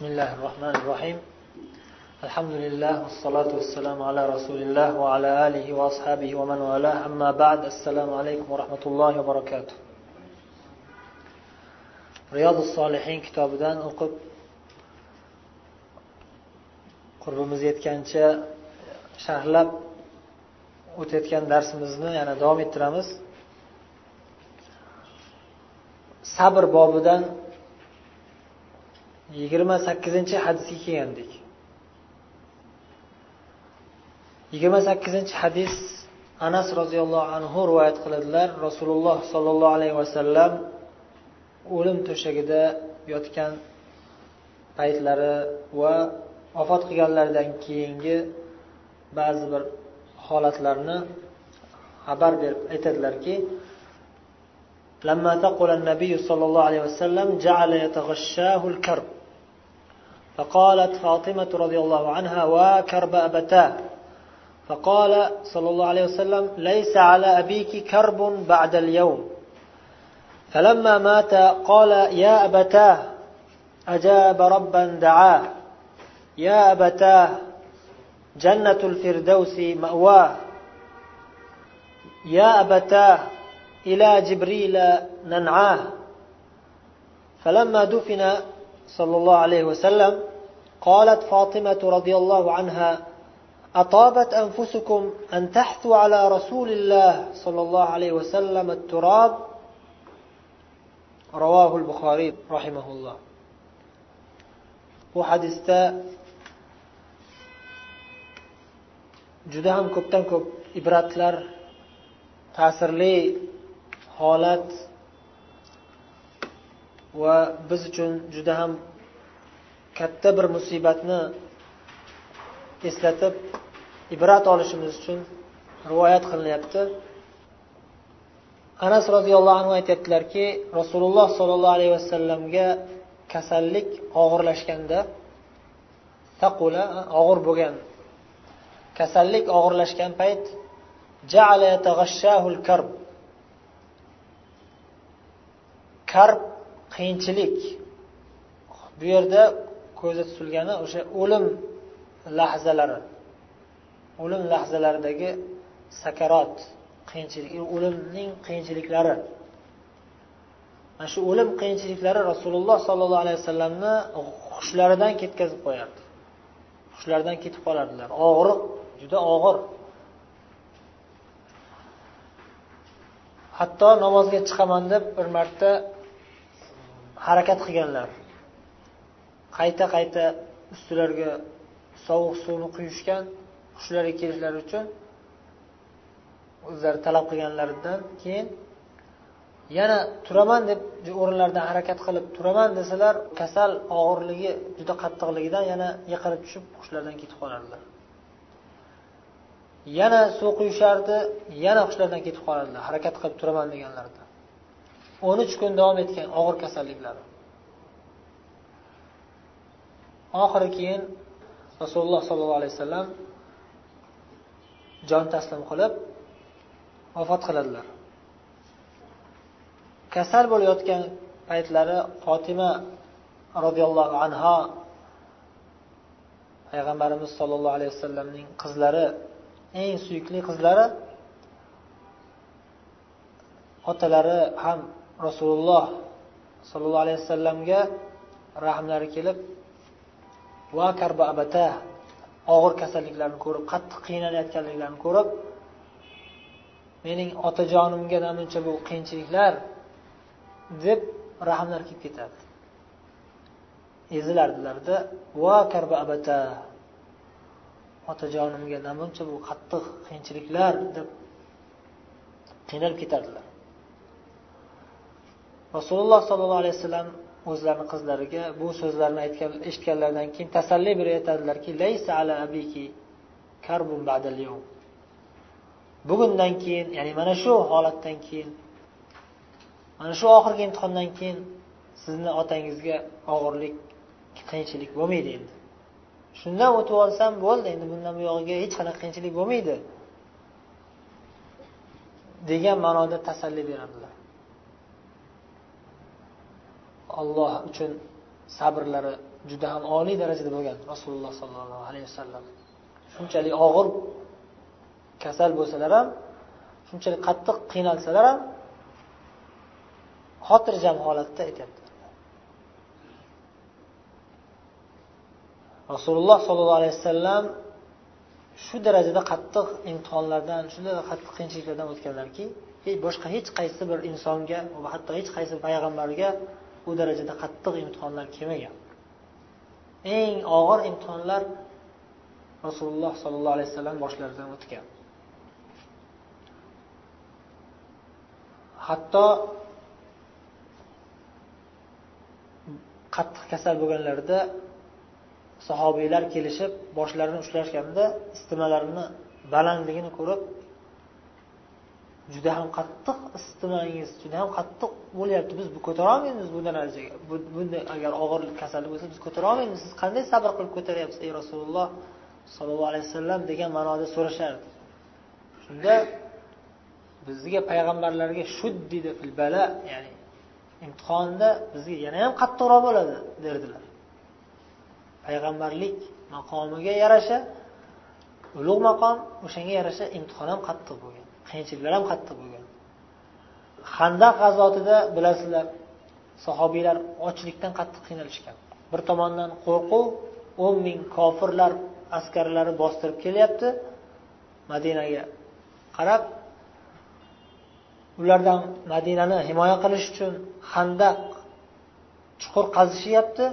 بسم الله الرحمن الرحيم الحمد لله والصلاة والسلام على رسول الله وعلى آله وأصحابه ومن والاه أما بعد السلام عليكم ورحمة الله وبركاته رياض الصالحين kitobidan o'qib qurbimiz yetgancha sharhlab o'tayotgan darsimizni yana davom ettiramiz sabr bobidan yigirma sakkizinchi hadisga kelgandik yigirma sakkizinchi hadis anas roziyallohu anhu rivoyat qiladilar rasululloh sollallohu alayhi vasallam o'lim to'shagida yotgan paytlari va vafot qilganlaridan keyingi ba'zi bir holatlarni xabar berib aytadilarki لما ثقل النبي صلى الله عليه وسلم جعل يتغشاه الكرب فقالت فاطمة رضي الله عنها وكرب أبتاه فقال صلى الله عليه وسلم ليس على أبيك كرب بعد اليوم. فلما مات قال يا أبتاه أجاب ربا دعاه يا أبتاه جنة الفردوس مأواه يا أبتاه إلى جبريل ننعاه. فلما دفن صلى الله عليه وسلم قالت فاطمة رضي الله عنها أطابت أنفسكم أن تحثوا على رسول الله صلى الله عليه وسلم التراب؟ رواه البخاري رحمه الله. Bu hadisda juda ham ko'pdan ko'p biz uchun juda ham katta bir musibatni eslatib ibrat olishimiz uchun rivoyat qilinyapti. Anas roziyallohu anhu aytyaptilarki rasululloh sollallohu alayhi vasallamga kasallik og'irlashganda taqula og'ir bo'lgan. Kasallik og'irlashgan payt karb. Karb qiyinchilik. Bu yerda ko'zda tutilgani o'sha o'lim lahzalari. O'lim lahzalaridagi sakarot qiyinchilik o'limning qiyinchiliklari. Mana shu o'lim qiyinchiliklari rasululloh sollallohu alayhi vasallamni hushlaridan ketkazib qo'yardi. Hushlaridan ketib qolardilar. Og'riq juda og'ir. Hatto namozga chiqaman deb bir marta harakat qilganlar. Qayta qayta ustilariga sovuq suvni quyishgan hushlariga kelishlari uchun o'zlari talab qilganlaridan keyin yana turaman deb o'rinlaridan harakat qilib turaman desalar kasal og'irligi juda qattiqligidan yana yiqilib tushib hushlardan ketib qolardilar. Yana suv quyishardi yana hushlardan ketib qolardilar harakat qilib turaman deganlarida o'n uch kun davom etgan og'ir kasalliklari. Oxiri keyin rasululloh sollallohu alayhi vasallam jon taslim qilib vafot qiladilar. Kasal bo'layotgan paytlari fotima roziyallohu anho payg'ambarimiz sollallohu alayhi vasallamning qizlari eng suyukli qizlari otalari ham rasululloh sollallohu alayhi vasallamga rahmlari kelib va karba abata og'ir kasalliklarni ko'rib qattiq qiynalayotganliklarini ko'rib mening otajonimga namuncha bu qiyinchiliklar deb rahmlari kelib ketadi. Ezilardilarda va karba abata otajonimga namuncha bu qattiq qiyinchiliklar deb qiynalib ketardilar. Rasululloh sollallohu alayhi vasallam o'zlarini qizlariga bu so'zlarni aytgan eshitganlaridan keyin tasalli berib aytadilarki laysa ala abiki karbun ba'dal yawm. Bugundan keyin ya'ni mana shu holatdan keyin mana shu oxirgi imtihondan keyin sizni otangizga og'irlik qiyinchilik bo'lmaydi endi. Shundan o'tib olsam bo'ldi endi bundan buyog'iga hech qanaqa qiyinchilik bo'lmaydi degan ma'noda tasalli beradilar alloh uchun sabrlari juda ham oliy darajada bo'lgan rasululloh sollallohu alayhi vasallam. Shunchalik og'ir kasal bo'lsalar ham shunchalik qattiq qiynalsalar ham xotirjam holatda aytyapti. Rasululloh sollallohu alayhi vasallam shu darajada qattiq imtihonlardan shunday qattiq qiyinchiliklardan o'tganlarki boshqa hech qaysi bir insonga va hatto hech qaysi payg'ambarga u darajada qattiq imtihonlar kelmagan. Eng og'ir imtihonlar rasululloh sollallohu alayhi vasallam boshlaridan o'tgan. Hatto qattiq kasal bo'lganlarida sahobiylar kelishib boshlarini ushlashganda istimalarini balandligini ko'rib juda ham qattiq isitmangiz juda ham qattiq bo'lyapti. Biz ko'tara olmaymiz bu darajaga bunday agar og'ir kasallik bo'lsa biz ko'tara olmaymiz siz qanday sabr qilib ko'taryapsiz ey rasululloh sollallohu alayhi vasallam degan ma'noda so'rashardi. Shunda bizga payg'ambarlarga shuddida fil bala ya'ni imtihonda bizga yana ham qattiqroq bo'ladi derdilar. Payg'ambarlik maqomiga yarasha ulug' maqom o'shanga yarasha imtihon ham qattiq bo'lgan. Qiyinchiliklar ham qattiq bo'lgan. Handaq g'azotida bilasizlar sahobiylar ochlikdan qattiq qiynalishgan. Bir tomondan qo'rquv o'n ming kofirlar askarlari bostirib kelyapti. Madinaga qarab ulardan madinani himoya qilish uchun handaq chuqur qazishyapti.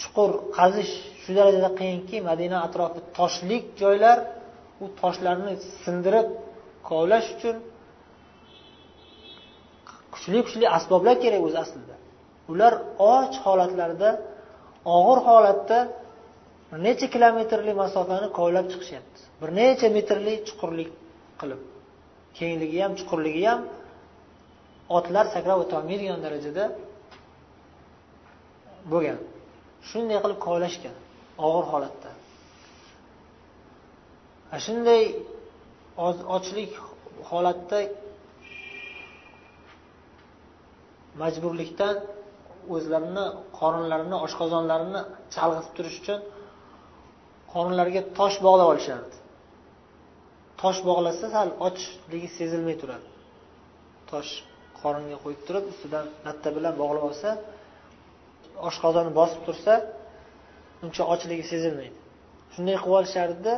Chuqur qazish shu darajada qiyinki madina atrofi toshlik joylar u toshlarni sindirib kovlash uchun kuchli kuchli asboblar kerak o'zi aslida. Ular och holatlarida og'ir holatda bir necha kilometrlik masofani kovlab chiqishyapti. Bir necha metrlik chuqurlik qilib kengligi ham chuqurligi ham otlar sakrab o'tolmaydigan darajada bo'lgan. Shunday qilib kovlashgan og'ir holatda. Shunday ochlik holatda majburlikdan o'zlarini qorinlarini oshqozonlarini chalg'itib turish uchun qorinlariga tosh bog'lab olishardi. Tosh bog'lasa sal ochligi sezilmay turadi. Tosh qoringa qo'yib turib ustidan latta bilan bog'lab olsa oshqozonni bosib tursa uncha ochligi sezilmaydi. Shunday qilib olishardida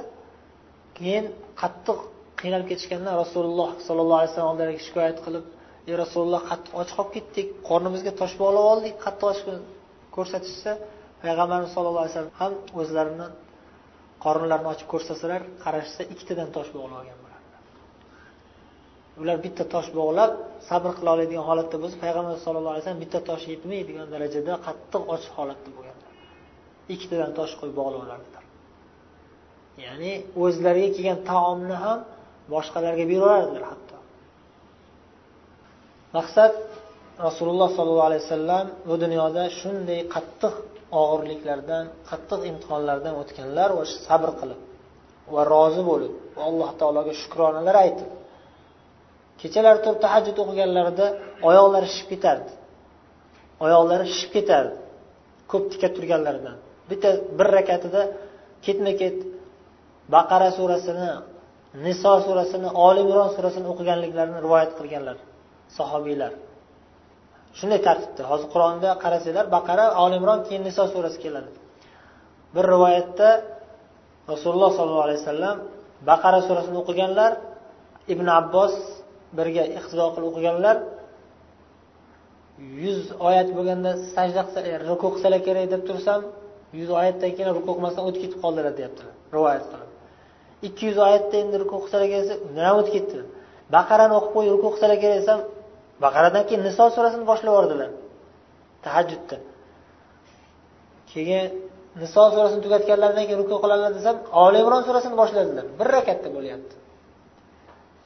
keyin qattiq qiynalib ketishganda rasululloh sollallohu alayhi vasallam oldilariga shikoyat qilib ey rasululloh qattiq och qolib ketdik qornimizga tosh bog'lab oldik qattiq ochlikni ko'rsatishsa payg'ambarimiz sallallohu alayhi vasallam ham o'zlarini qornlarini ochib ko'rsatsalar qarashsa ikkitadan tosh bog'lab olgan ular bitta tosh bog'lab sabr qila oladigan holatda bo'lsa payg'ambar sallallohu alayhi vasallam bitta tosh yetmaydigan darajada qattiq och holatda bo'lganlar. Ikkitadan tosh qo'yib bog'lab olardilar. Ya'ni o'zlariga kelgan taomni ham boshqalarga beraverardilar hatto. Maqsad rasululloh sollallohu alayhi vasallam bu dunyoda shunday qattiq og'irliklardan qattiq imtihonlardan o'tganlar va sabr qilib va rozi bo'lib va alloh taologa shukronalar aytib kechalari turib tahajjud o'qiganlarida oyoqlari shishib ketardi. Oyoqlari shishib ketardi ko'p tika turganlaridan. Bitta bir rakatida ketma ket baqara surasini niso surasini oli imron surasini o'qiganliklarini rivoyat qilganlar sahobiylar. Shunday tartibda hozir qur'onda qarasanglar baqara oli imron keyin niso surasi keladi. Bir rivoyatda rasululloh sollallohu alayhi vasallam baqara surasini o'qiganlar ibn abbos birga iqtido qilib o'qiganlar yuz oyat bo'lganda sajda qilsa e, ruku qilsalar kerak deb tursam yuz oyatdan keyin ruku qilmasdan o'tib ketib qoldilar deyaptilar rivoyat qilib. Ikki yuz oyatda endi ruku qilsalar kelsa undan ham o'tib ketdi. Baqarani o'qib qo'yib ruku qilsalar kerak desam baqaradan keyin niso surasini boshlab yubordilar. Tahajjudda. Keyin niso surasini tugatganlaridan keyin ruku qiladilar desam oli imron surasini boshladilar. Bir rakatda bo'lyapti.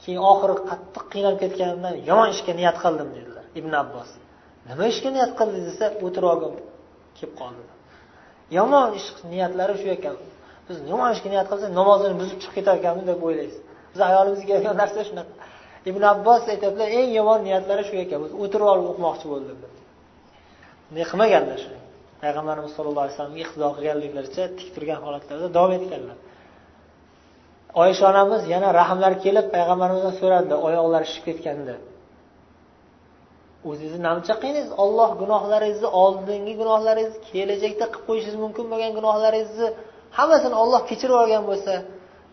Keyin oxiri qattiq qiynalib ketganimdan yomon ishga niyat qildim dedilar ibn abbos. Nima ishga niyat qildi desa o'tirib olgim kelib qoldi. Yomon ish niyatlari shu ekan. Biz yomon ishga niyat qilsak namozini buzib chiqib ketar ekanmiz deb o'ylaysiz. Biz hayolimizga kelgan narsa shunaqa. Ibn abbos aytyaptilar eng yomon niyatlari shu ekan o'tirib olib o'qimoqchi bo'ldim deb. Bunday qilmaganlar shuni payg'ambarimiz sallallohu alayhi vasallamga iqtido qilganliklaricha tik turgan holatlarida davom etganlar. Oysha onamiz yana rahmlari kelib payg'ambarimizdan so'radi oyoqlari shishib ketganda. O'zingizni namcha qilingiz olloh gunohlaringizni oldingi gunohlaringizni kelajakda qilib qo'yishingiz mumkin bo'lgan gunohlaringizni hammasini olloh kechirib yuborgan bo'lsa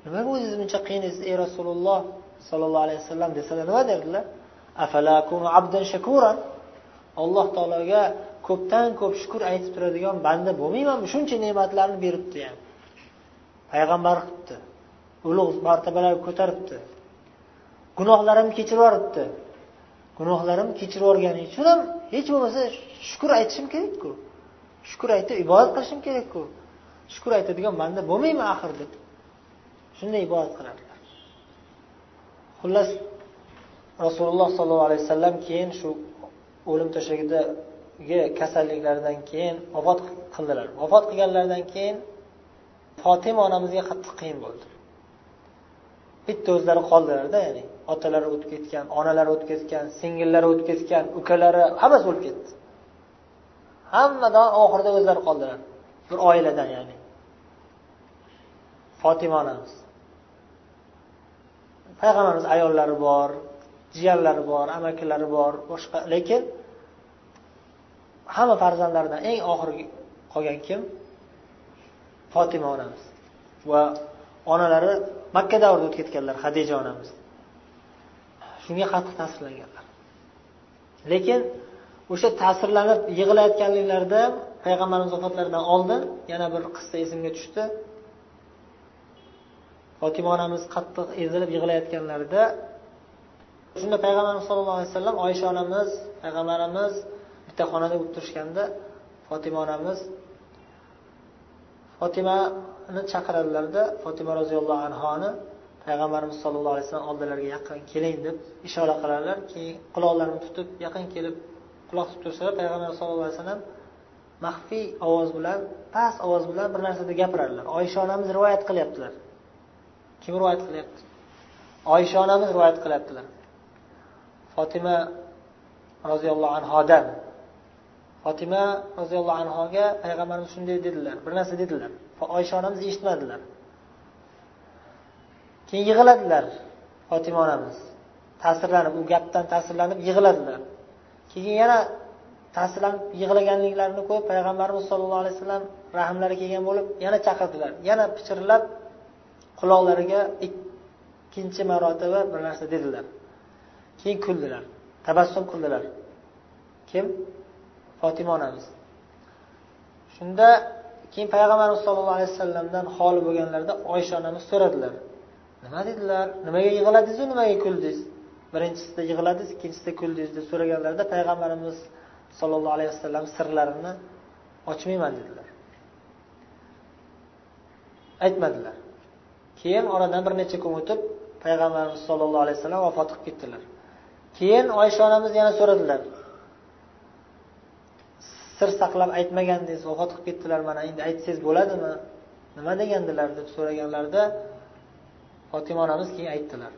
nimaga o'zingiz buncha qiynaysiz ey rasululloh sollallohu alayhi vasallam desalar nima derdilar? Abdan shakuran. Alloh taologa ko'pdan ko'p shukur aytib turadigan banda bo'lmaymanmi shuncha ne'matlarni beribdi ham payg'ambar qilibdi ulug' martabalarga ko'taribdi gunohlarimni kechirib yuboribdi. Gunohlarimni kechirib yuborgani uchun ham hech bo'lmasa shukur aytishim kerakku. Shukur aytib ibodat qilishim kerakku. Shukur aytadigan banda bo'lmayman axir deb. Shunday ibodat qiladilar. Xullas rasululloh sollallohu alayhi vasallam keyin shu o'lim to'shagidagi kasalliklaridan keyin vafot qildilar. Vafot qilganlaridan keyin fotima onamizga qattiq qiyin bo'ldi. Bitta o'zlari qoldilarda ya'ni otalari o'tib ketgan onalari o'tib ketgan singillari o'tib ketgan ukalari hammasi o'lib ketdi. Hammadan oxirida o'zlari qoldilar. Bir oiladan ya'ni. Fotima onamiz payg'ambarimiz ayollari bor jiyanlari bor amakilari bor boshqa lekin hamma farzandlaridan eng oxirgi qolgan kim? Fotima onamiz. Va onalari makka davrida o'tib ketganlar hadija onamiz. Shunga qattiq ta'sirlanganlar. Lekin o'sha ta'sirlanib yig'layotganliklarida payg'ambarimiz vafotlaridan oldin yana bir qissa esimga tushdi. Fotima onamiz qattiq ezilib yig'layotganlarida shunda payg'ambarimiz sallallohu alayhi vasallam oysha onamiz payg'ambarimiz bitta xonada bo'lib turishganda fotima onamiz fotimani chaqiradilarda fotima roziyallohu anhoni payg'ambarimiz sollallohu alayhi vasallam oldilariga yaqin keling deb ishora qiladilar keyin quloqlarini tutib yaqin kelib quloq tutib tursalar payg'ambar sallallohu alayhi vasallam maxfiy ovoz bilan past ovoz bilan bir narsada gapiradilar oysha onamiz rivoyat qilyaptilar. Kim rivoyat qilyapti? Oysha onamiz rivoyat qilyaptilar. Fotima roziyallohu anhodan fotima roziyallohu anhoga payg'ambarimiz shunday dedilar bir narsa dedilar. Oysha onamiz eshitmadilar. Keyin yig'ladilar fotima onamiz. Ta'sirlanib u gapdan ta'sirlanib yig'ladilar keyin yana ta'sirlanib yig'laganliklarini ko'rib payg'ambarimiz sollallohu alayhi vasallam rahmlari kelgan bo'lib yana chaqirdilar. Yana pichirlab quloqlariga ikkinchi marotaba bir narsa dedilar. Keyin kuldilar. Tabassum qildilar. Kim? Fotima onamiz. Shunda keyin payg'ambarimiz sollallohu alayhi vasallamdan xoli bo'lganlarida oysha onamiz so'radilar. Nima dedilar? Nimaga yig'ladingizu nimaga kuldingiz? Birinchisida yig'ladingiz ikkinchisida kuldingiz deb so'raganlarida payg'ambarimiz sollallohu alayhi vasallam sirlarini ochmayman dedilar. Aytmadilar. Keyin oradan bir necha kun o'tib payg'ambarimiz sollallohu alayhi vasallam vafot qilib ketdilar. Keyin oysha onamiz yana so'radilar. Sir saqlab aytmagandingiz vafot qilib ketdilar mana endi aytsangiz bo'ladimi? Nima degandilar deb so'raganlarida fotima onamiz keyin aytdilar.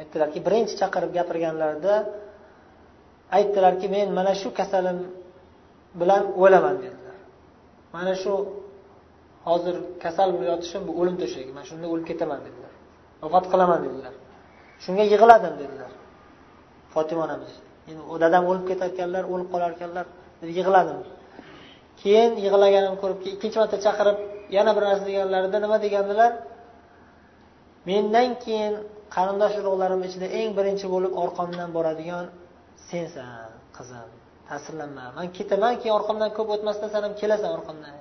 Aytdilarki birinchi chaqirib gapirganlarida aytdilarki men mana shu kasalim bilan o'laman dedilar. Mana shu hozir kasal bo'lib yotishim bu o'lim to'shagi man shunda o'lib ketaman dedilar. Vafot qilaman dedilar. Shunga yig'ladim dedilar. Fotima onamiz endi dadam o'lib ketarkanlar o'lib qolarkanlar yig'ladim keyin yig'laganimni ko'rib ikkinchi marta chaqirib yana bir narsa deganlarida nima degandilar? Mendan keyin qarindosh urug'larim ichida eng birinchi bo'lib orqamdan boradigan sensan qizim. Ta'sirlanma. Man ketaman keyin orqamdan ko'p o'tmasdan san ham kelasan orqamdan.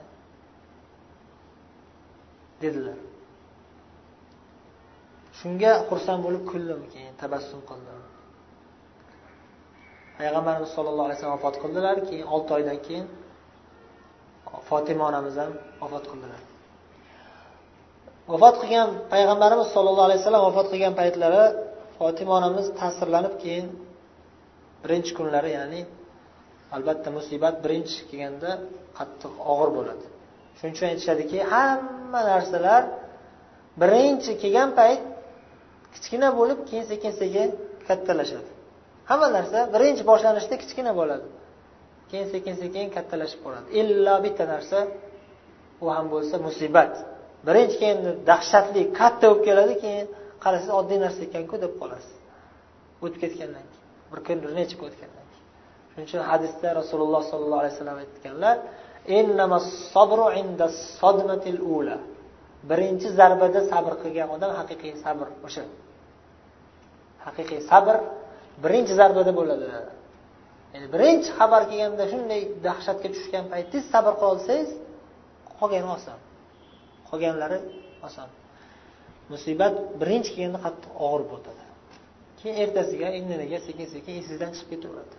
Dedilar. Shunga xursand bo'lib kuldim keyin tabassum qildim. Payg'ambarimiz sollallohu alayhi vasallam vafot qildilar keyin olti oydan keyin fotima onamiz ham vafot qildilar. Vafot qilgan payg'ambarimiz sollallohu alayhi vasallam vafot qilgan paytlari fotima onamiz ta'sirlanib keyin birinchi kunlari ya'ni albatta musibat birinchi kelganda qattiq og'ir bo'ladi. Shuning uchun aytishadiki hamma narsalar birinchi kelgan payt kichkina bo'lib keyin sekin sekin kattalashadi. Hamma narsa birinchi boshlanishda kichkina bo'ladi. Keyin sekin sekin kattalashib boradi. Illo bitta narsa u ham bo'lsa musibat. Birinchi keyin dahshatli katta bo'lib keladi keyin qarasangiz oddiy narsa ekanku deb qolasiz. O'tib ketgandan keyin bir kun bir necha kun o'tgandan keyin. Shuning uchun hadisda rasululloh sollallohu alayhi vasallam aytganlar birinchi zarbada sabr qilgan odam haqiqiy sabr o'sha. Haqiqiy sabr birinchi zarbada bo'ladi. Ya'ni birinchi xabar kelganda shunday dahshatga tushgan paytingiz sabr qilolsangiz qolgani oson. Qolganlari oson. Musibat birinchi kelganda qattiq og'ir bo'ladi. Keyin ertasiga indiniga sekin sekin esingizdan chiqib ketaveradi.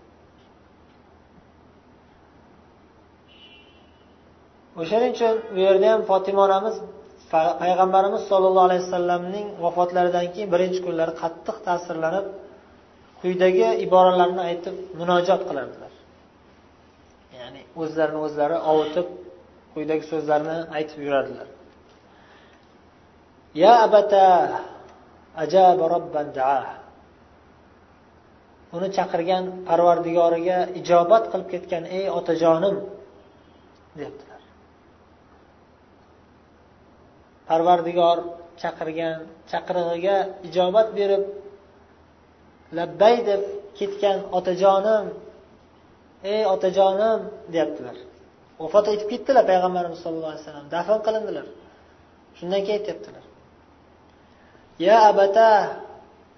O'shaning uchun bu yerda ham fotima onamiz payg'ambarimiz sollallohu alayhi vasallamning vafotlaridan keyin birinchi kunlari qattiq ta'sirlanib quyidagi iboralarni aytib munojot qilardilar. Ya'ni o'zlarini o'zlari ovutib quyidagi so'zlarni aytib yurardilar ya abata ajaba robban daa. Uni chaqirgan parvardigoriga ijobat qilib ketgan ey otajonim debdilar. Parvardigor chaqirgan chaqirig'iga ijobat berib labbay deb ketgan otajonim ey otajonim deyaptilar. Vafot etib ketdilar payg'ambarimiz sallallohu alayhi vasallam dafn qilindilar. Shundan keyin aytyaptilar. Ya abata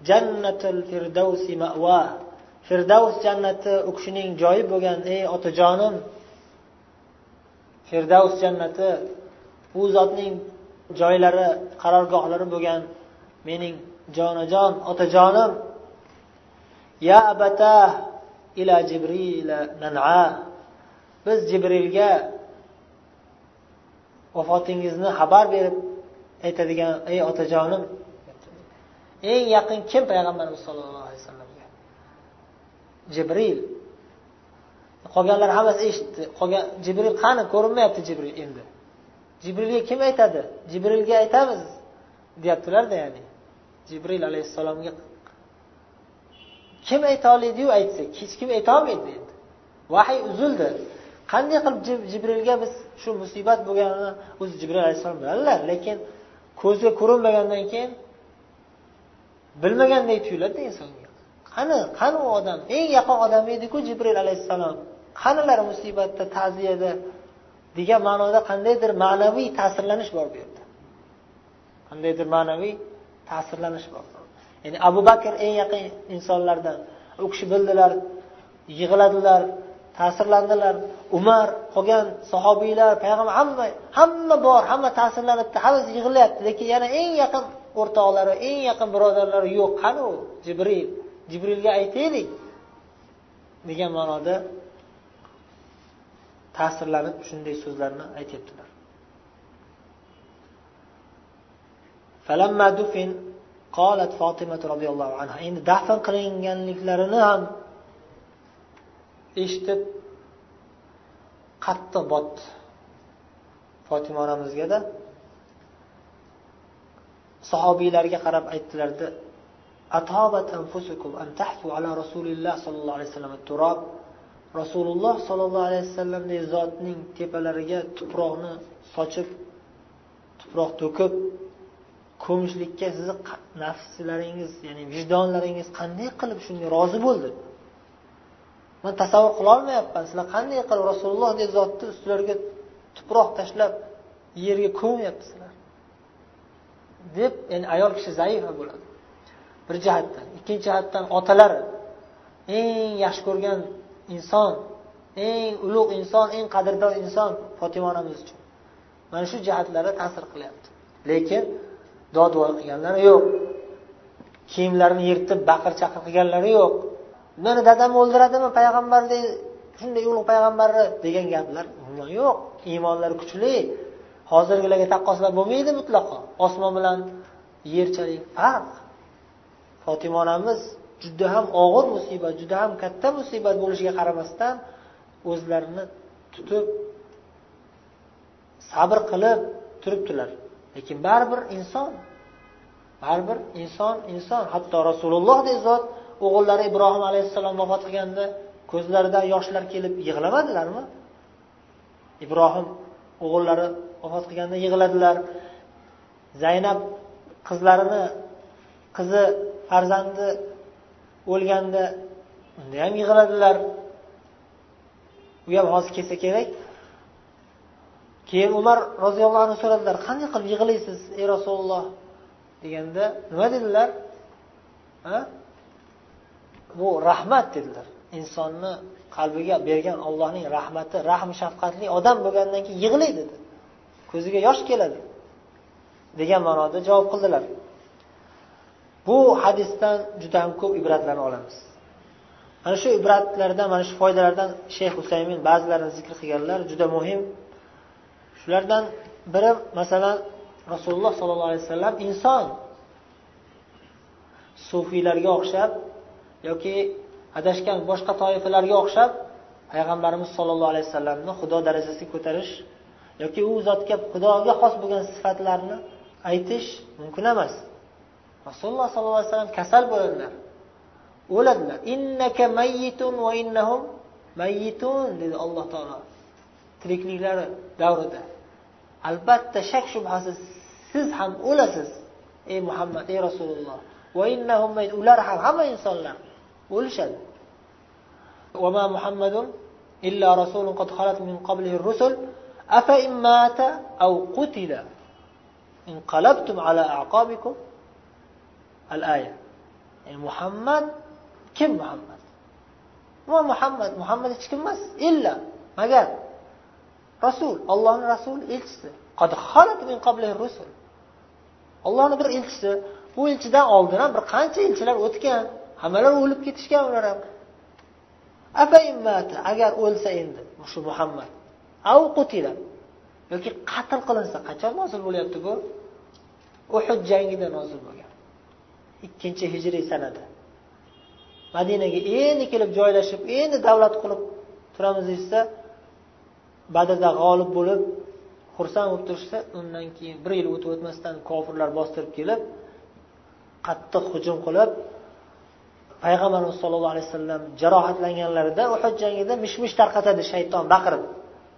jannatul firdavsi ma'va firdavs jannati u kishining joyi bo'lgan ey otajonim. Firdavs jannati u zotning joylari qarorgohlari bo'lgan mening jonajon otajonim. Ya abata ila jibrila nan'a. Biz jibrilga vafotingizni xabar berib aytadigan ey otajonim eng yaqin kim payg'ambarimiz sollallohu alayhi vasallamga? Jibril. Qolganlar hammasi eshitdi. Qolgan jibril qani ko'rinmayapti jibril endi? Jibrilga kim aytadi? Jibrilga aytamiz deyaptilarda ya'ni. Jibril alayhissalomga kim ayta oladiyu aytsa hech kim aytolmaydi endi. Vahiy uzildi. Qanday qilib jibrilga biz shu musibat bo'lganini o'zi jibril alayhissalom biladilar lekin ko'zga ko'rinmagandan keyin bilmaganday tuyuladida insonga. Qani qani u odam? Eng yaqin odam ediku jibril alayhissalom. Qanilar musibatda ta'ziyada? Degan ma'noda qandaydir ma'naviy ta'sirlanish bor bu yerda. Qandaydir ma'naviy ta'sirlanish bor. Ya'ni abu bakr eng yaqin insonlardan u kishi bildilar yig'ladilar ta'sirlandilar. Umar qolgan sahobiylar payg'ambar hamma hamma bor hamma ta'sirlanibdi hammasi yig'layapti lekin yana eng yaqin o'rtoqlari eng yaqin birodarlari yo'q. Qani u? Jibril. Jibrilga aytaylik degan ma'noda ta'sirlanib shunday so'zlarni aytyaptilar. Qolat fotima roziyallohu anha. Endi dafn qilinganliklarini ham eshitib qattiq botdi fotima onamizgada sahobiylarga qarab aytdilarda atobat anfusukum an tahfu ala rasulilloh sollallohu alayhi vasallam turob rasululloh sollallohu alayhi vasallamdek zotning tepalariga tuproqni sochib tuproq to'kib ko'mishlikka sizni nafslaringiz ya'ni vijdonlaringiz qanday qilib shunga rozi bo'ldi? Man tasavvur qilolmayapman sizlar qanday qilib rasulullohdek zotni ustilariga tuproq tashlab yerga ko'myapsizlar deb ya'ni ayol kishi zaifa bo'ladi. Bir jihatdan ikkinchi jihatdan otalar eng yaxshi ko'rgan inson eng ulug' inson eng qadrdon inson fotima onamiz uchun. Mana shu jihatlari ta'sir qilyapti. Lekin dodvoy qilganlari yo'q. Kiyimlarini yirtib baqir chaqir qilganlari yo'q. Meni dadam o'ldiradimi payg'ambardek shunday ulug' payg'ambarni degan gaplar umuman yo'q. Iymonlari kuchli. Hozirgilarga taqqoslab bo'lmaydi mutlaqo. Osmon bilan yerchalik farq. Fotima onamiz juda ham og'ir musibat juda ham katta musibat bo'lishiga qaramasdan o'zlarini tutib sabr qilib turibdilar. Lekin baribir inson baribir inson inson. Hatto rasulullohdek zot o'g'illari ibrohim alayhissalom vafot qilganda ko'zlaridan yoshlar kelib yig'lamadilarmi? Ibrohim o'g'illari vafot qilganda yig'ladilar. Zaynab qizlarini qizi farzandi o'lganda unda ham yig'ladilar. U ham hozir kelsa kerak. Keyin umar roziyallohu anhu so'radilar qanday qilib yig'laysiz ey rasululloh? deganda nima dedilar? Ha? Bu rahmat dedilar. Insonni qalbiga bergan ollohning rahmati rahm shafqatli odam bo'lgandan keyin yig'laydi dedi. Ko'ziga yosh keladi degan ma'noda javob qildilar. Bu hadisdan juda ham ko'p ibratlarni olamiz. Mana shu ibratlardan mana shu foydalardan shayx husaymin ba'zilarini zikr qilganlar juda muhim. Shulardan biri masalan rasululloh sollallohu alayhi vasallam inson sufiylarga o'xshab yoki adashgan boshqa toifalarga o'xshab payg'ambarimiz sollallohu alayhi vasallamni xudo darajasiga ko'tarish yoki u zotga xudoga xos bo'lgan sifatlarni aytish mumkin emas. Rasululloh sollallohu alayhi vasallam kasal bo'ladilar o'ladilar innaka mayyitun va innahum mayyitun dedi alloh taolo tirikliklari davrida albatta shak shubhasiz siz ham o'lasiz ey muhammad ey rasululloh va innahum ular ham hamma insonlar o'lishadi وما محمد إلا رسول قد خلت من قبله الرسل أفإن مات أو قتل انقلبتم على أعقابكم al aya ya'ni muhammad kim muhammad? Va muhammad muhammad hech kim emas illa magar rasul ollohni rasuli elchisi. Ollohni bir elchisi bu elchidan oldin ham bir qancha elchilar o'tgan hammalari o'lib ketishgan ular ham. Agar o'lsa endi shu muhammad. Av qutila. Yoki qatl qilinsa qachon nozil bo'lyapti bu? Uhud jangida nozil bo'lgan. Ikkinchi hijriy sanada madinaga endi kelib joylashib endi davlat qilib turamiz deyishsa badrda g'olib bo'lib xursand bo'lib turishsa undan keyin bir yil o'tib o'tmasdan kofirlar bostirib kelib qattiq hujum qilib payg'ambarimiz sollallohu alayhi vasallam jarohatlanganlarida uhud jangida mish mish tarqatadi shayton baqirib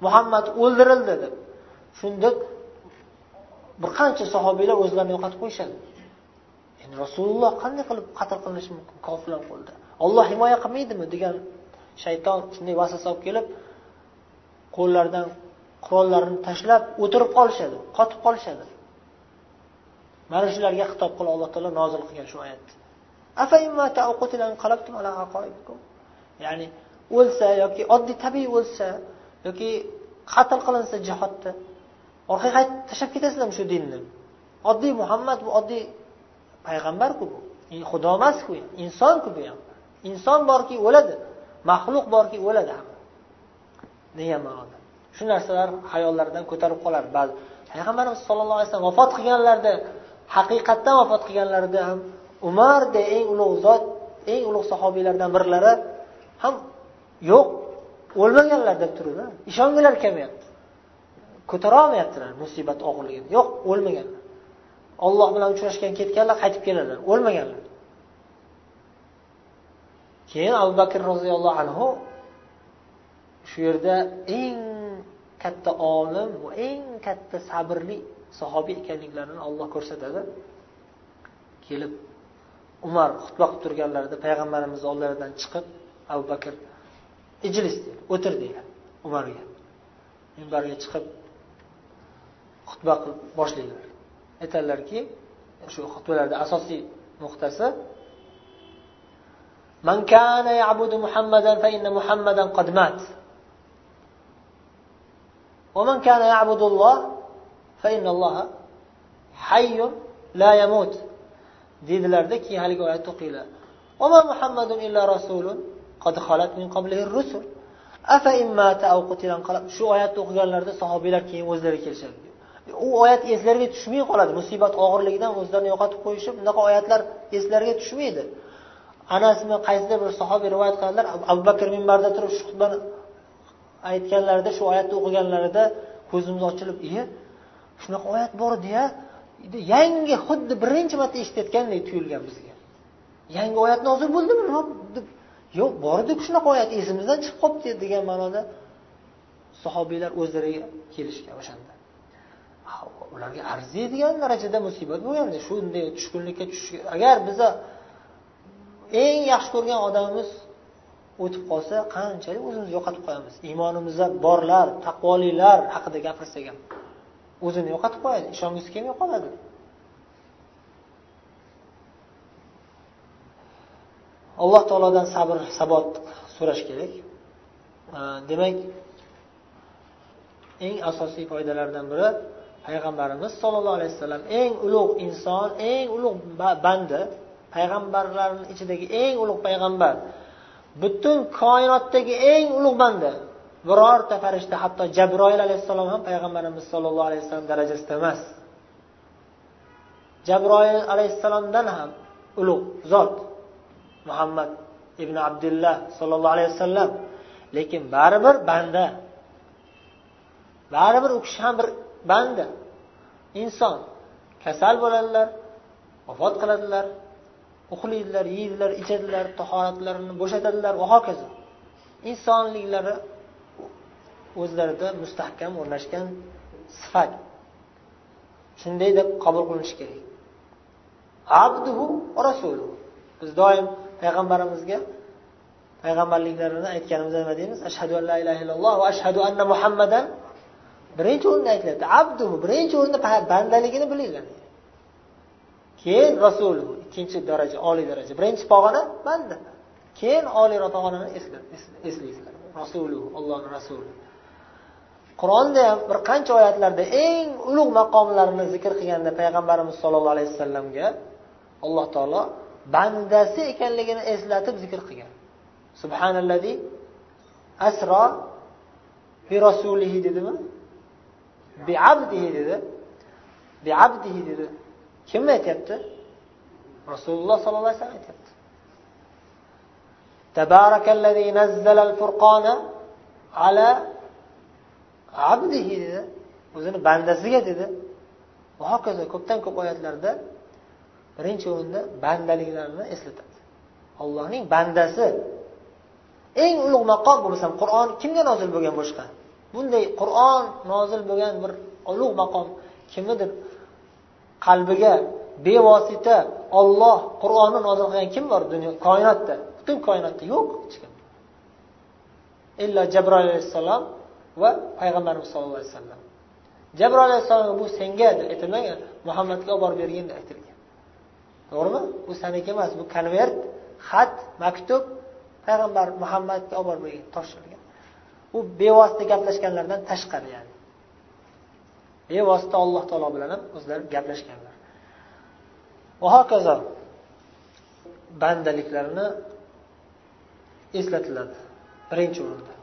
muhammad o'ldirildi deb shunda bir qancha sahobiylar o'zlarini yo'qotib qo'yishadi. Endi rasululloh qanday qilib qatl qilinishi mumkin? Kofirlar qo'lida. Olloh himoya qilmaydimi degan shayton shunday vasvasa olib kelib qo'llaridan qurollarini tashlab o'tirib qolishadi qotib qolishadi. Mana shularga xitob qilib alloh taolo nozil qilgan shu oyatni ya'ni o'lsa yoki oddiy tabiiy o'lsa yoki qatl qilinsa jihodda orqaga qaytib tashlab ketasizlarmi shu dinni. Oddiy muhammad bu oddiy payg'ambarku bu. Xudo emasku insonku bu ham. Inson borki o'ladi. Maxluq borki o'ladi ham. Degan ma'noda. Shu narsalar hayollardan ko'tarib qolar. Ba'zi payg'ambarimiz sollallohu alayhi vasallam vafot qilganlarida haqiqatdan vafot qilganlarida ham umarda eng ulug' zot eng ulug' sahobiylardan birlari ham yo'q o'lmaganlar deb turadi ishongilar kelmayapti ko'tara olmayaptilar musibat og'irligini. Yo'q o'lmaganlar. Olloh bilan uchrashgan ketganlar qaytib keladilar. O'lmaganlar. Keyin abu bakr roziyallohu anhu shu yerda eng katta olim va eng katta sabrli sahobiy ekanliklarini olloh ko'rsatadi. Kelib umar xutba qilib turganlarida payg'ambarimiz oldilaridan chiqib abu bakr ijlis deydi o'tir deydi umarga. Minbarga chiqib xutba qilib boshlaydilar. aytadilarki shu xutbalarda asosiy nuqtasi من كان يعبد محمدا فإن محمدا قد مات ومن كان يعبد الله فإن الله حي لا يموت dedilarda keyin haligi oyatni o'qinglar وما محمد إلا رسول قد خلت من قبله الرسل أفإن مات أو قتل انقلب shu oyatni o'qiganlarida sahobiylar keyin o'zlari kelishadi U oyat eslariga tushmay qoladi. Musibat og'irligidan o'zlarini yo'qotib qo'yishib bunaqa oyatlar eslariga tushmaydi. Anasmi qaysidir bir sahobiy rivoyat qiladilar. Abu bakr minbarda turib shu xutbani aytganlarida shu oyatni o'qiganlarida ko'zimiz ochilib iye shunaqa oyat bor edi yangi xuddi birinchi marta eshitayotgandek tuyulgan bizga. Yangi oyat nozil bo'ldimi? Deb yo'q bor bordiku shunaqa oyat esimizdan chiqib qolibdi degan ma'noda sahobiylar o'zlariga kelishgan o'shanda. Ularga arziydigan darajada musibat bo'lganda shunday tushkunlikka tushish agar biza eng yaxshi ko'rgan odamimiz o'tib qolsa qanchalik o'zimizni yo'qotib qo'yamiz? Iymonimizda borlar taqvolilar haqida gapirsak ham o'zini yo'qotib qo'yadi ishongisi kelmay qoladi. Alloh taolodan sabr sabot so'rash kerak. Demak eng asosiy foydalardan biri payg'ambarimiz sollallohu alayhi vasallam eng ulug' inson eng ulug' banda payg'ambarlarni ichidagi eng ulug' payg'ambar. Butun koinotdagi eng ulug' banda birorta farishta hatto jabroil alayhissalom ham payg'ambarimiz sollallohu alayhi vasallam darajasida emas. Jabroil alayhissalomdan ham ulug' zot muhammad ibn abdulloh sollallohu alayhi vasallam. Lekin baribir banda. Baribir u kishi ham bir banda. Inson. Kasal bo'ladilar vafot qiladilar uxlaydilar yeydilar ichadilar tahoratlarini bo'shatadilar va hokazo. Insonliklari o'zlarida mustahkam o'rnashgan sifat. Shunday deb qabul qilinishi kerak. Abduhu va rasuluhu. Biz doim payg'ambarimizga payg'ambarliklarini aytganimizda nima deymiz? Ashhadu an la ilaha illalloh va ashhadu anna muhammadan birinchi o'rinda aytilyapti abdu birinchi o'rinda bandaligini bilinglar. Keyin rasul ikkinchi daraja oliy daraja. Birinchi pog'ona banda. Keyin oliyroq pog'onani eslaysizlar rasulu ollohni rasuli qur'onda ham bir qancha oyatlarda eng ulug' maqomlarini zikr qilganda payg'ambarimiz sollallohu alayhi vasallamga alloh taolo bandasi ekanligini eslatib zikr qilgan. Subhanallazi asro bi rasulihi dedimi? Bi abdihi dedi. Bi abdihi dedi. Kimni aytyapti? Rasululloh sollallohu alayhi vasallam aytyapti. Tabarakallazi nazzala al-furqona ala abdihi dedi. O'zini bandasiga dedi. Va hokazo ko'pdan ko'p oyatlarda birinchi o'rinda bandaliklarini eslatadi. Allohning bandasi eng ulug' maqom bo'lmasam qur'on kimga nozil bo'lgan boshqa? Bunday qur'on nozil bo'lgan bir ulug' maqom kimnidir qalbiga bevosita olloh qur'onni nozil qilgan kim bor dunyo koinotda? Butun koinotda yo'q hech kim. Illo jabroil alayhissalom va payg'ambarimiz sallallohu alayhi vasallam. Jabroil alayhissalomga bu senga deb aytilmagan muhammadga olib borib bergin deb aytilgan. To'g'rimi? Bu saniki emas bu konvert xat maktub payg'ambar muhammadga olib borib bergan topshirilgan. U bevosita gaplashganlardan tashqari ya'ni. Bevosita alloh taolo bilan ham o'zlari gaplashganlar. Va hokazo bandaliklarini eslatiladi. Birinchi o'rinda.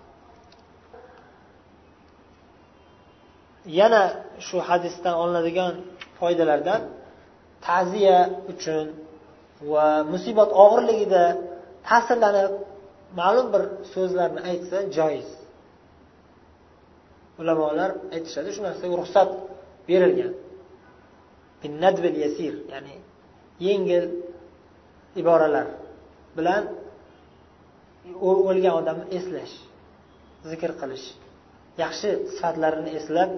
Yana shu hadisdan olinadigan foydalardan ta'ziya uchun va musibat og'irligida ta'sirlanib ma'lum bir so'zlarni aytsa joiz. Ulamolar aytishadi shu narsaga ruxsat berilgan. Yasir ya'ni yengil iboralar bilan o'lgan odamni eslash zikr qilish. Yaxshi sifatlarini eslab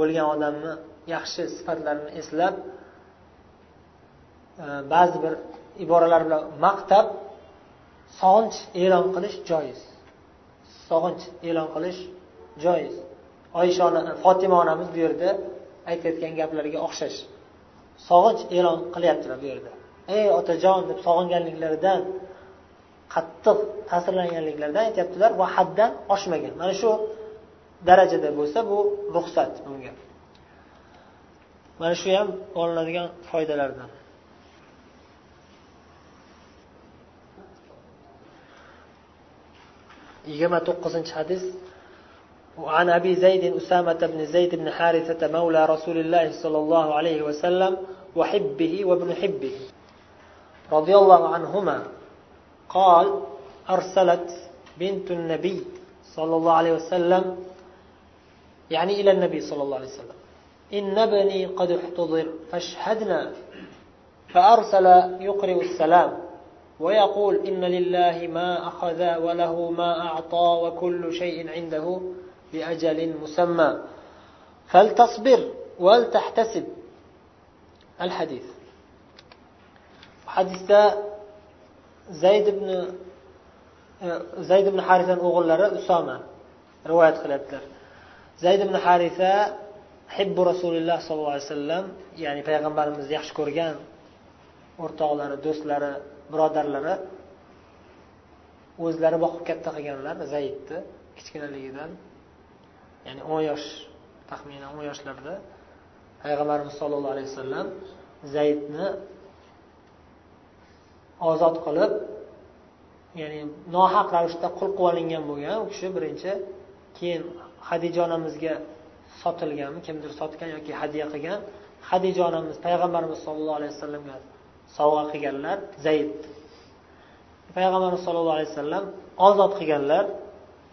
o'lgan odamni yaxshi sifatlarini eslab e, ba'zi bir iboralar bilan maqtab sog'inch e'lon qilish joiz. Sog'inch e'lon qilish joiz. Oysha ona fotima onamiz bu yerda aytayotgan gaplariga o'xshash. Sog'inch e'lon qilyaptilar bu yerda. Ey otajon deb sog'inganliklaridan qattiq ta'sirlanganliklaridan aytyaptilar va haddan oshmagan. Mana shu darajada bo'lsa bu ruxsat bunga. Mana shu ham olinadigan foydalardan. Yigirma to'qqizinchi hadis. وعن أبي زيد أسامة بن زيد بن حارثة مولى رسول الله صلى الله عليه وسلم وحبه وابن حبه. رضي الله عنهما قال أرسلت بنت النبي صلى الله عليه وسلم يعني إلى النبي صلى الله عليه وسلم. إن ابني قد احتضر فاشهدنا. فأرسل يقرئ السلام ويقول إن لله ما أخذ وله ما أعطى وكل شيء عنده. بأجل مسمى فلتصبر ولتحتسب الحديث حديث زيد بن زيد بن حارثة o'g'illari أسامة rivoyat qilyaptilar zayd ibn harisa hibbu rasulilloh sollallohu alayhi vasallam ya'ni payg'ambarimizni yaxshi ko'rgan o'rtoqlari do'stlari birodarlari o'zlari boqib katta qilganlar zaydni kichkinaligidan ya'ni o'n yosh taxminan o'n yoshlarda payg'ambarimiz sollallohu alayhi vasallam zaydni ozod qilib ya'ni nohaq ravishda qul qilib olingan bo'lgan u kishi birinchi keyin hadija onamizga sotilganmi kimdir sotgan yoki hadya qilgan hadija onamiz payg'ambarimiz sollallohu alayhi vasallamga sovg'a qilganlar zayd. Payg'ambarimiz sollallohu alayhi vasallam ozod qilganlar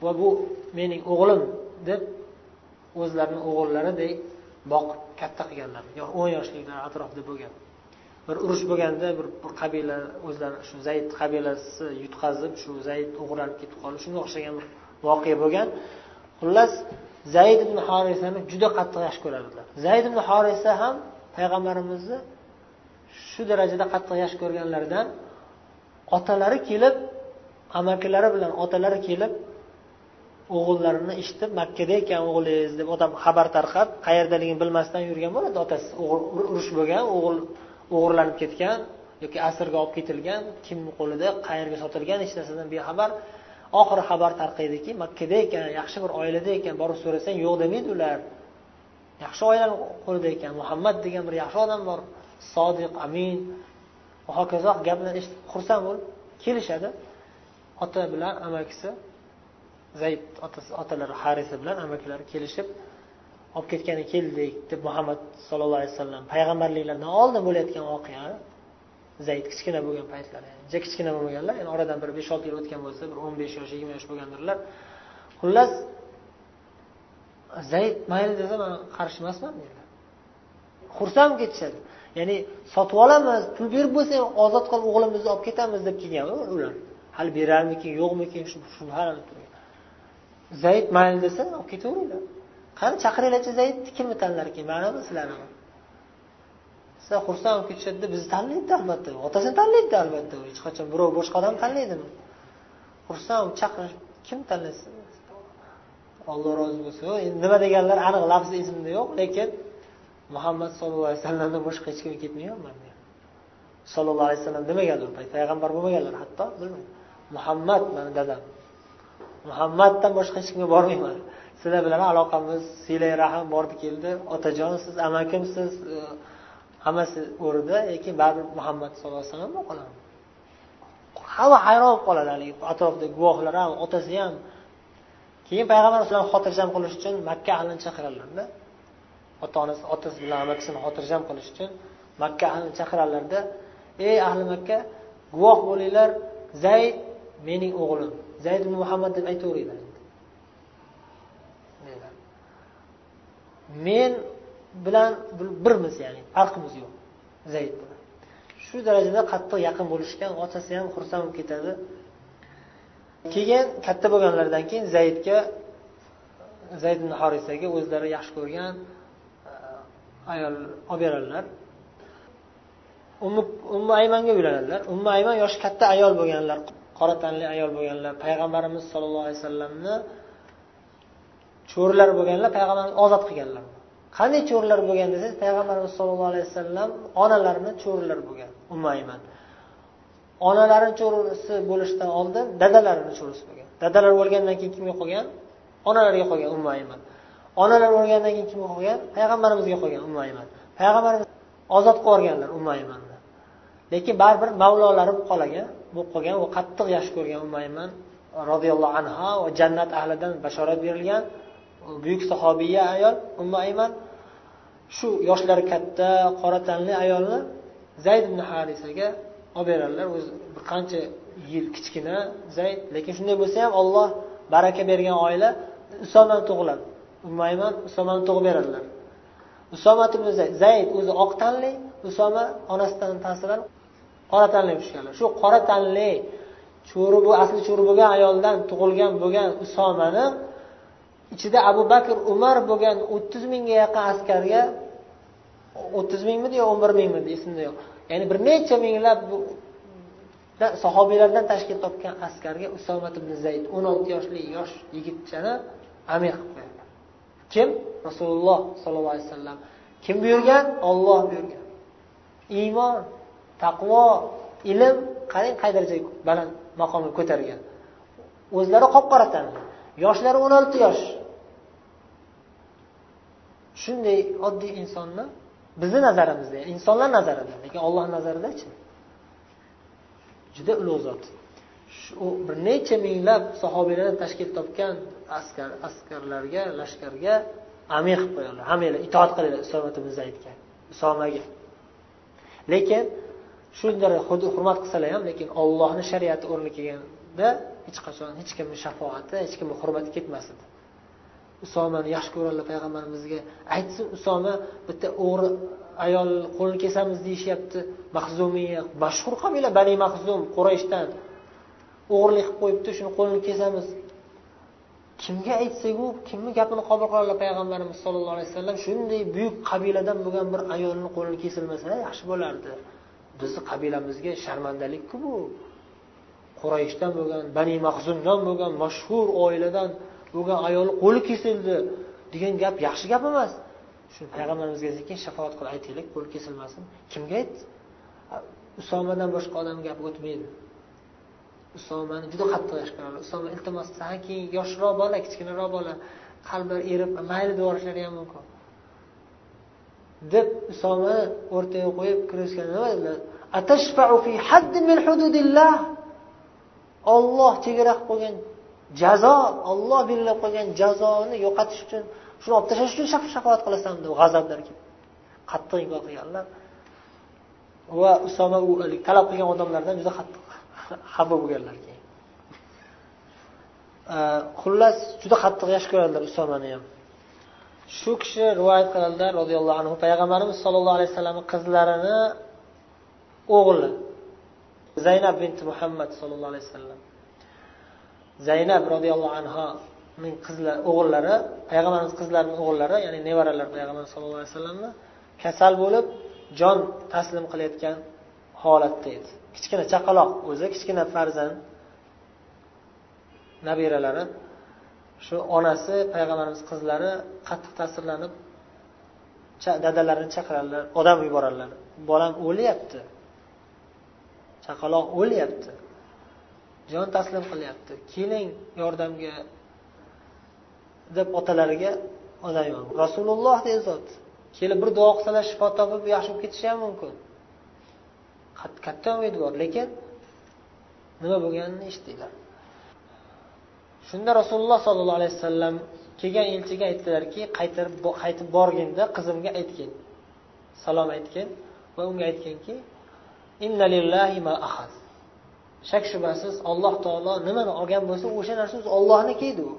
va bu mening o'g'lim deb o'zlarini o'g'illaridek boqib katta qilganlar. O'n yoshliklar atrofida bo'lgan. Bir urush bo'lganda bir, bir qabila o'zlari shu zayd qabilasi yutqazib shu zayd o'g'irlanib ketib qoldi. Shunga o'xshagan bir voqea bo'lgan. Xullas zayd ibn horisani juda qattiq yaxshi ko'rardilar. Zayd ibn horisa ham payg'ambarimizni shu darajada qattiq yaxshi ko'rganlaridan otalari kelib amakilari bilan otalari kelib o'g'illarini eshitib makkada ekan o'g'lingiz deb odam xabar tarqab qayerdaligini bilmasdan yurgan bo'ladi. Otasi urush bo'lgan o'g'il o'g'irlanib ketgan yoki asirga olib ketilgan kimni qo'lida qayerga sotilgan hech narsadan bexabar. Oxiri xabar tarqaydiki makkada ekan yaxshi bir oilada ekan borib so'rasang yo'q demaydi ular. Yaxshi oilani qo'lida ekan muhammad degan bir yaxshi odam bor sodiq amin. Va hokazo gaplarni eshitib xursand bo'lib kelishadi. Ota bilan amakisi zayd otalari harisa bilan amakilari kelishib olib ketgani keldik deb muhammad sallallohu alayhi vasallam payg'ambarliklaridan oldin bo'layotgan voqea. Zayd kichkina bo'lgan paytlari juda kichkina bo'lmaganlar yani oradan bir besh olti yil o'tgan bo'lsa bir o'n besh yosh yigirma yosh bo'lgandirlar. Xullas zayd mayli desa man qarshi emasman dedilar xursand bo'lib ketishadi. Ya'ni sotib olamiz pul berib bo'lsa ozod qilib o'g'limizni olib ketamiz deb kelgan ular. Hali berarmikin yo'qmikin shu zayd mayli desa olib ketaveringlar qani chaqiringlarchi zaydni kimni tanlar ekan manimi sizlarnimi sizlar xursand bo'lib ketishadida bizni tanlaydida albatta. Otasini tanlaydida albatta. Hech qachon birov boshqa odam tanlaydimi? Xursand bo'lib chaqirib kim tanlaysiz alloh rozi bo'lsin. Endi nima deganlar aniq lafzi esimda yo'q lekin muhammad sallallohu alayhi vasallamdan boshqa hech kim ketmayapman sallallohu alayhi vasallam demaganlar payg'ambar bo'lmaganlar hatto bilmayman. Muhammad mani dadam. Muhammaddan boshqa hech kimga bormayman. Sizlar bilan aloqamiz siylay rahm bordi keldi. Otajonsiz amakimsiz e, hammasi o'rnida lekin baribir muhammad sallallohu alayhi vasallam bo'lib hamma hayron bo'lib qoladi haligi. Atrofdagi guvohlar ham otasi ham. Keyin payg'ambar alayhisalom xotirjam qilish uchun makka ahlini chaqiradilarda ota onasi otasi bilan amakisini xotirjam qilish uchun makka ahlini chaqiradilarda ey ahli makka guvoh bo'linglar. Zayd mening o'g'lim. Zayd ibn muhammad deb aytaveringlar men bilan birmiz ya'ni farqimiz yo'q zayd bilan. Shu darajada qattiq yaqin bo'lishgan otasi ham xursand bo'lib ketadi. Keyin katta bo'lganlaridan keyin zaydga zayd ibn horisaga o'zlari yaxshi ko'rgan e, ayol olib beradilar. Ummu aymanga uylanadilar. Ummu ayman yoshi katta ayol bo'lganlar. Qora tanli ayol bo'lganlar payg'ambarimiz sollallohu alayhi vasallamni cho'rilar bo'lganlar payg'ambarimiz ozod qilganlar. Qanday cho'rilar bo'lgan desangiz payg'ambarimiz sollallohu alayhi vasallam onalarini cho'rilar bo'lgan umayman onalari cho'risi bo'lishdan oldin dadalarini cho'risi bo'lgan. Dadalar o'lgandan keyin kimga qolgan? Onalariga qolgan umayman onalar o'lgandan keyin kimga qolgan? Payg'ambarimizga qolgan umayman payg'ambarimiz ozod qilib yuborganlar umaymanni lekin baribir mavlolari bo'lib qolagan bo'lib qolgan u qattiq yaxshi ko'rgan umayman. Roziyallohu anhu va jannat ahlidan bashorat berilgan. Buyuk sahobiya ayol umma ayman. Shu yoshlari katta qora tanli ayolni zayd ibn harisaga olib beradilar. O'zi bir qancha yil kichkina zayd. Lekin shunday bo'lsa ham olloh baraka bergan oila usomani tug'iladi. Ummayman usomani tug'ib beradilar. Usoma ibn zayd zayd o'zi oq tanli usoma onasidan ta'sirlanib qora tanli pishganlar shu qora tanli cho'ri bu asli cho'ri bo'lgan ayoldan tug'ilgan bo'lgan usomani ichida abu bakr umar bo'lgan o'ttiz mingga yaqin askarga o'ttiz mingmidi yo o'n bir mingmidi esimda yo'q. Ya'ni bir necha minglab sahobiylardan tashkil topgan askarga usomat ibn zayd o'n olti yoshli yosh yigitchani amir qilib qo'yadi. Kim? Rasululloh sollallohu alayhi vasallam. Kim buyurgan? Olloh buyurgan. Iymon. Taqvo ilm qarang qay darajaga baland maqomga ko'targan o'zlari qop qora tan. Yoshlari o'n olti yosh. Shunday oddiy insonni bizni nazarimizda insonlar nazarida lekin olloh nazaridachi juda ulug' zot. U bir necha minglab sahobiylardan tashkil topgan askar askarlarga lashkarga amir qilib qo'yganlar hammanglar itoat qilinglar usomat aytgan zaydga usomaga lekin shunday hurmat qilsalar ham lekin ollohni shariati o'rni kelganda hech qachon hech kimni shafoati hech kimni hurmati ketmas edi usomani yaxshi ko'radilar payg'ambarimizga aytsin usoma bitta o'g'ri ayol qo'lini kesamiz deyishyapti. Mahzumiya mashhur qabila bani mahzum qurayshdan. O'g'irlik qilib qo'yibdi shuni qo'lini kesamiz kimga aytsaku kimni gapini qabul qiladilar payg'ambarimiz sollallohu alayhi vasallam? Shunday buyuk qabiladan bo'lgan bir ayolni qo'lini kesilmasa yaxshi bo'lardi. Bizni qabilamizga sharmandalikku bu. Qurayshdan bo'lgan bani mahzumdan bo'lgan mashhur oiladan bo'lgan ayolni qo'li kesildi degan gap yaxshi gap emas. Shuni payg'ambarimizga sekin shafoat qilib aytaylik qo'li kesilmasin. Kimga aytdi usomadan boshqa odam gapi o'tmaydi. Usomani juda qattiq yosh usoma iltimos san keyin yoshroq bola kichkinaroq bola qalbi erib mayli deb yuborishlari ham mumkin. Deb usomani o'rtaga qo'yib kirishgan nima dedilar olloh chegara qilib qo'ygan jazo olloh belgilab qo'ygan jazoni yo'qotish uchun shuni olib tashlash uchun shafoat qilasan deb g'azablar qattiq inkor qilganlar. Va usoma u talab qilgan odamlardan juda qattiq xafa bo'lganlar keyin. Xullas juda qattiq yaxshi ko'radilar usomani ham. Shu kishi rivoyat qiladilar roziyallohu anhu payg'ambarimiz sollallohu alayhi vasallamni qizlarini o'g'li zaynab binti muhammad sallallohu alayhi vasallam. Zaynab roziyallohu anhoning qizlar o'g'illari payg'ambarimiz qizlarini o'g'illari ya'ni nevaralari payg'ambar sallallohu alayhi vasallamni kasal bo'lib jon taslim qilayotgan holatda edi. Kichkina chaqaloq o'zi kichkina farzand nabiralari shu onasi payg'ambarimiz qizlari qattiq ta'sirlanib dadalarini chaqiradilar odam yuboradilar bolam o'lyapti. Chaqaloq o'lyapti. Jon taslim qilyapti. Keling yordamga deb otalariga odam rasululloh degan zot. Kelib bir duo qilsalar shifo topib yaxshi bo'lib ketishi ham mumkin. Katta umid bor lekin nima bo'lganini eshitdilar shunda rasululloh sollallohu alayhi vasallam kelgan elchiga aytdilarki qaytarib qaytib borginda qizimga aytgin. Salom aytgin va unga aytginki shak shubhasiz alloh taolo nimani olgan bo'lsa o'sha narsa o'zi ollohniki edi u.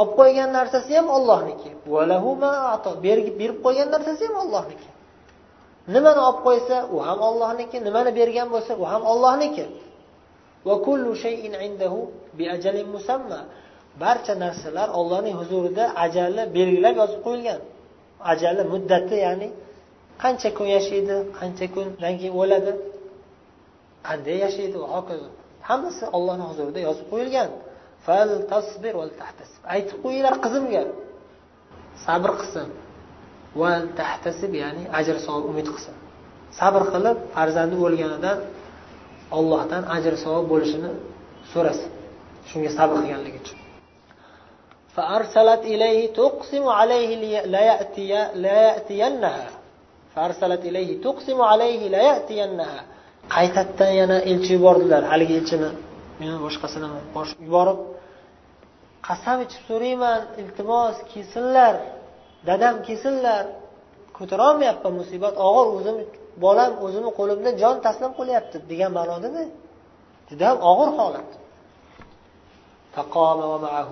Olib qo'ygan narsasi ham ollohniki berib qo'ygan narsasi ham ollohniki nimani olib qo'ysa u ham ollohniki nimani bergan bo'lsa u ham ollohniki barcha narsalar ollohning huzurida ajali belgilab yozib qo'yilgan. Ajali muddati ya'ni qancha kun yashaydi qancha kundan keyin o'ladi qanday yashaydi va hokazo. Hammasi ollohni huzurida yozib qo'yilgan. Aytib qo'yinglar qizimga. Sabr qilsin. Va tahtasib ya'ni ajr savob umid qilsin. Sabr qilib farzandi o'lganidan ollohdan ajr savob bo'lishini so'rasin. shunga sabr qilganligi uchun فأرسلت إليه تقسم عليه ليأتي ليأتينها فأرسلت إليه تقسم عليه ليأتينها qaytadan yana elchi yubordilar haligi elchini meni boshqasini yuborib qasam ichib so'rayman iltimos kelsinlar dadam kelsinlar ko'tarolmayapman musibat og'ir o'zim bolam o'zimni qo'limda jon taslim qilyapti degan ma'nodami juda ham og'ir holat فقام ومعه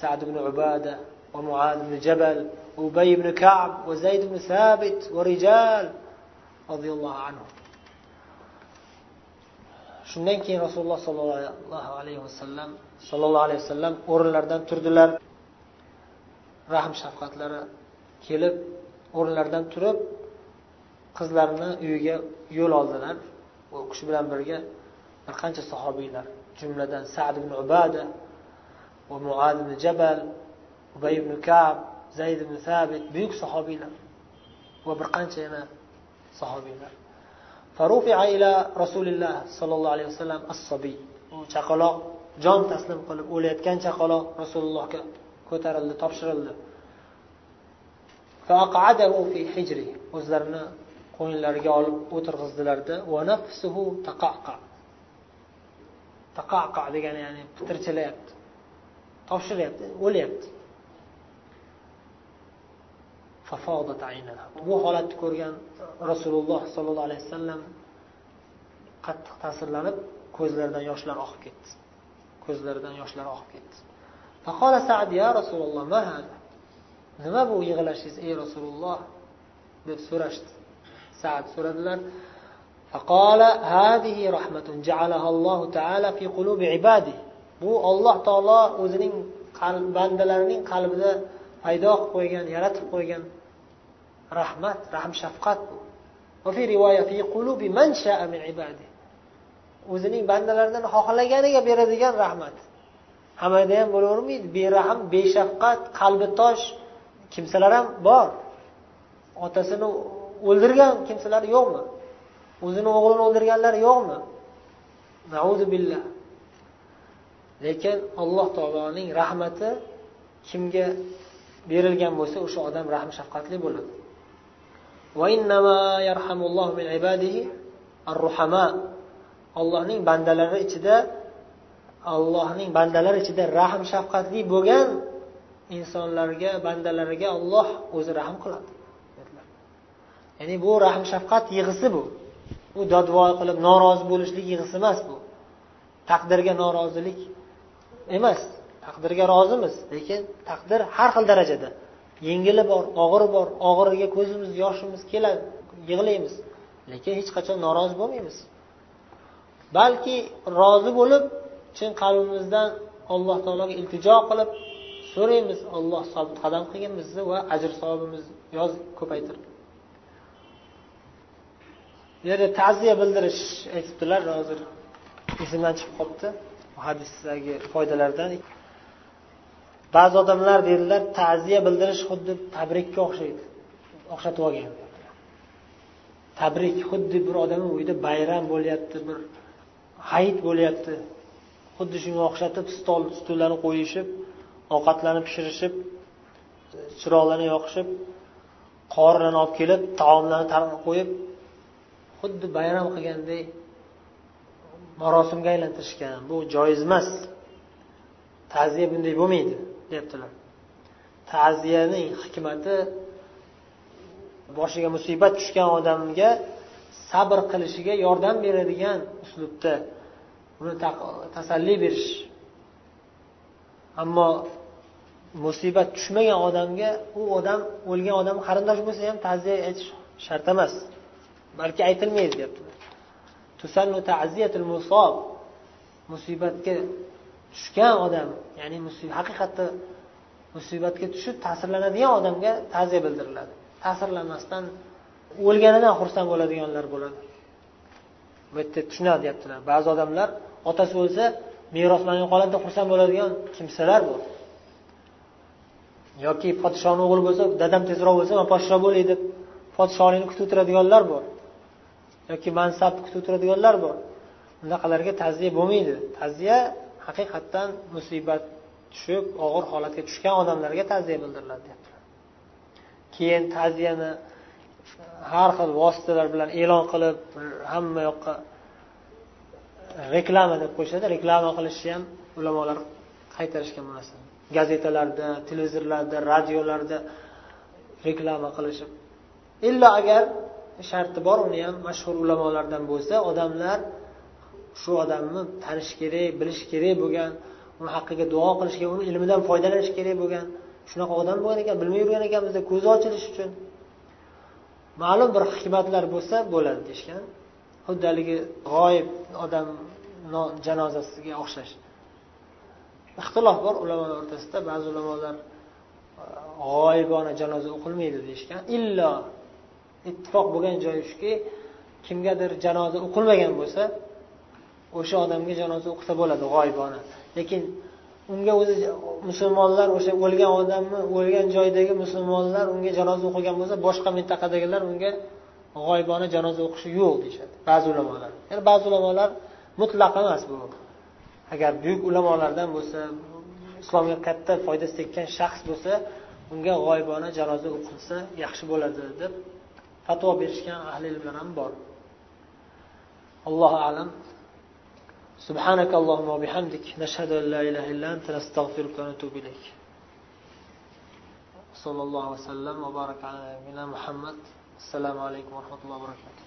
سعد بن عبادة ومعاذ بن جبل وأبي بن كعب وزيد بن ثابت ورجال رضي الله عنهم shundan keyin rasululloh sollallohu alayhi vasallam sollallohu alayhi vasallam o'rinlaridan turdilar rahm shafqatlari kelib o'rinlaridan turib qizlarini uyiga yo'l oldilar u kishi bilan birga bir qancha sahobiylar jumladan sad ibn ubada va muad ibn jabal ubay ibn kab zayd ibn sabit buyuk sahobiylar va bir qancha yana sahobiylar فرفع إلى رسول الله صلى الله عليه وسلم الصبي chaqaloq jon taslim qilib o'layotgan chaqaloq rasulullohga ko'tarildi topshirildi o'zlarini qo'ynlariga olib o'tirg'izdilarda taqaqa degani ya'ni pitirchilayapti topshiryapti o'lyapti bu holatni ko'rgan rasululloh sollallohu alayhi vasallam qattiq ta'sirlanib ko'zlaridan yoshlar oqib ketdi ko'zlaridan yoshlar oqib ketdi faqola sad ya rasululloh ma hada nima bu yig'lashingiz ey rasululloh deb so'rashdi sad so'radilar فقال هذه رحمة جعلها الله تعالى في قلوب عباده bu olloh taolo o'zining bandalarining qalbida paydo qilib qo'ygan yaratib qo'ygan rahmat rahm shafqat bu. O'zining bandalaridan xohlaganiga beradigan rahmat. Hammada ham bo'lavermaydi. Berahm beshafqat qalbi tosh kimsalar ham bor. Otasini o'ldirgan kimsalar yo'qmi? O'zini o'g'lini o'ldirganlar yo'qmi? Billah. Lekin alloh taoloning rahmati kimga berilgan bo'lsa o'sha odam rahm shafqatli bo'ladi. Allohning bandalari ichida allohning bandalari ichida rahm shafqatli bo'lgan insonlarga bandalariga olloh o'zi rahm qiladi. Ya'ni bu rahm shafqat yig'isi bu. U dodvoy qilib norozi bo'lishlik yig'isi emas bu. Taqdirga norozilik emas taqdirga rozimiz lekin taqdir har xil darajada. Yengili bor og'iri bor og'iriga ko'zimiz yoshimiz keladi yig'laymiz. Lekin hech qachon norozi bo'lmaymiz. Balki rozi bo'lib chin qalbimizdan alloh taologa iltijo qilib so'raymiz olloh sobit qadam qilgin bizni va ajr savobimizni yoz ko'paytir. Bu yerda ta'ziya bildirish aytibdilar hozir esimdan chiqib qolibdi. Hadisdagi foydalardan. Ba'zi odamlar dedilar ta'ziya bildirish xuddi tabrikka o'xshaydi o'xshatib olgan. Tabrik xuddi bir odamni uyida bayram bo'lyapti bir hayit bo'lyapti. Xuddi shunga o'xshatib stol stullarni qo'yishib ovqatlarni pishirishib chiroqlarni yoqishib qorilarni olib kelib taomlarni qo'yib xuddi bayram qilganday marosimga aylantirishgan. Bu joiz emas. Ta'ziya bunday bo'lmaydi deyaptilar. Ta'ziyaning hikmati boshiga musibat tushgan odamga sabr qilishiga yordam beradigan uslubda uni tasalli berish. Ammo musibat tushmagan odamga u odam o'lgan odam qarindosh bo'lsa ham ta'ziya aytish shart emas. Balki aytilmaydi deyaptilar. Musibatga tushgan odam ya'ni haqiqatda musibatga tushib ta'sirlanadigan odamga ta'ziya bildiriladi. Ta'sirlanmasdan o'lganidan xursand bo'ladiganlar bo'ladi. Bu yerda tushunadi deyaptilar. Ba'zi odamlar otasi o'lsa meros manga xursand bo'ladigan kimsalar bu yoki podshoni o'g'li bo'lsa dadam tezroq bo'lsa man podsho bo'lay deb podshohlikni kutib o'tiradiganlar bor. Yoki mansabni kutib o'tiradiganlar bor. Unaqalarga ta'ziya bo'lmaydi. Ta'ziya haqiqatdan musibat tushib og'ir holatga tushgan odamlarga ta'ziya bildiriladi deyaptilar. Keyin ta'ziyani har xil vositalar bilan e'lon qilib hamma yoqqa reklama deb qo'yishadi. Reklama qilishni ham ulamolar qaytarishgan bu narsani gazetalarda televizorlarda radiolarda reklama qilishib illo agar sharti bor uni ham mashhur ulamolardan bo'lsa odamlar shu odamni tanish kerak bilish kerak bo'lgan uni haqqiga duo qilish kerak uni ilmidan foydalanish kerak bo'lgan shunaqa odam bo'lgan ekan bilmay yurgan ekanmiz ko'zi ochilishi uchun. Ma'lum bir hikmatlar bo'lsa bo'ladi deyishgan. Xuddi haligi g'oyib odam janozasiga o'xshash. Ixtilof bor ulamolar o'rtasida ba'zi ulamolar g'oyibona janoza o'qilmaydi deyishgan. Illo ittifoq bo'lgan joyi shuki kimgadir janoza o'qilmagan bo'lsa o'sha odamga janoza o'qisa bo'ladi g'oyibona. Lekin unga o'zi musulmonlar o'sha o'lgan odamni o'lgan joydagi musulmonlar unga janoza o'qigan bo'lsa boshqa mintaqadagilar unga g'oyibona janoza o'qishi yo'q deyishadi ba'zi ulamolar. Ya'ni ba'zi ulamolar mutlaq emas bu. Agar buyuk ulamolardan bo'lsa islomga katta foydasi tekkan shaxs bo'lsa unga g'oyibona janoza o'qilsa yaxshi bo'ladi deb fatvo berishgan ahli ilmlar ham bor allohu alam سبحانك اللهم وبحمدك نشهد أن لا إله إلا أنت نستغفرك ونتوب إليك صلى الله وسلم وبارك على نبينا محمد السلام عليكم ورحمة الله وبركاته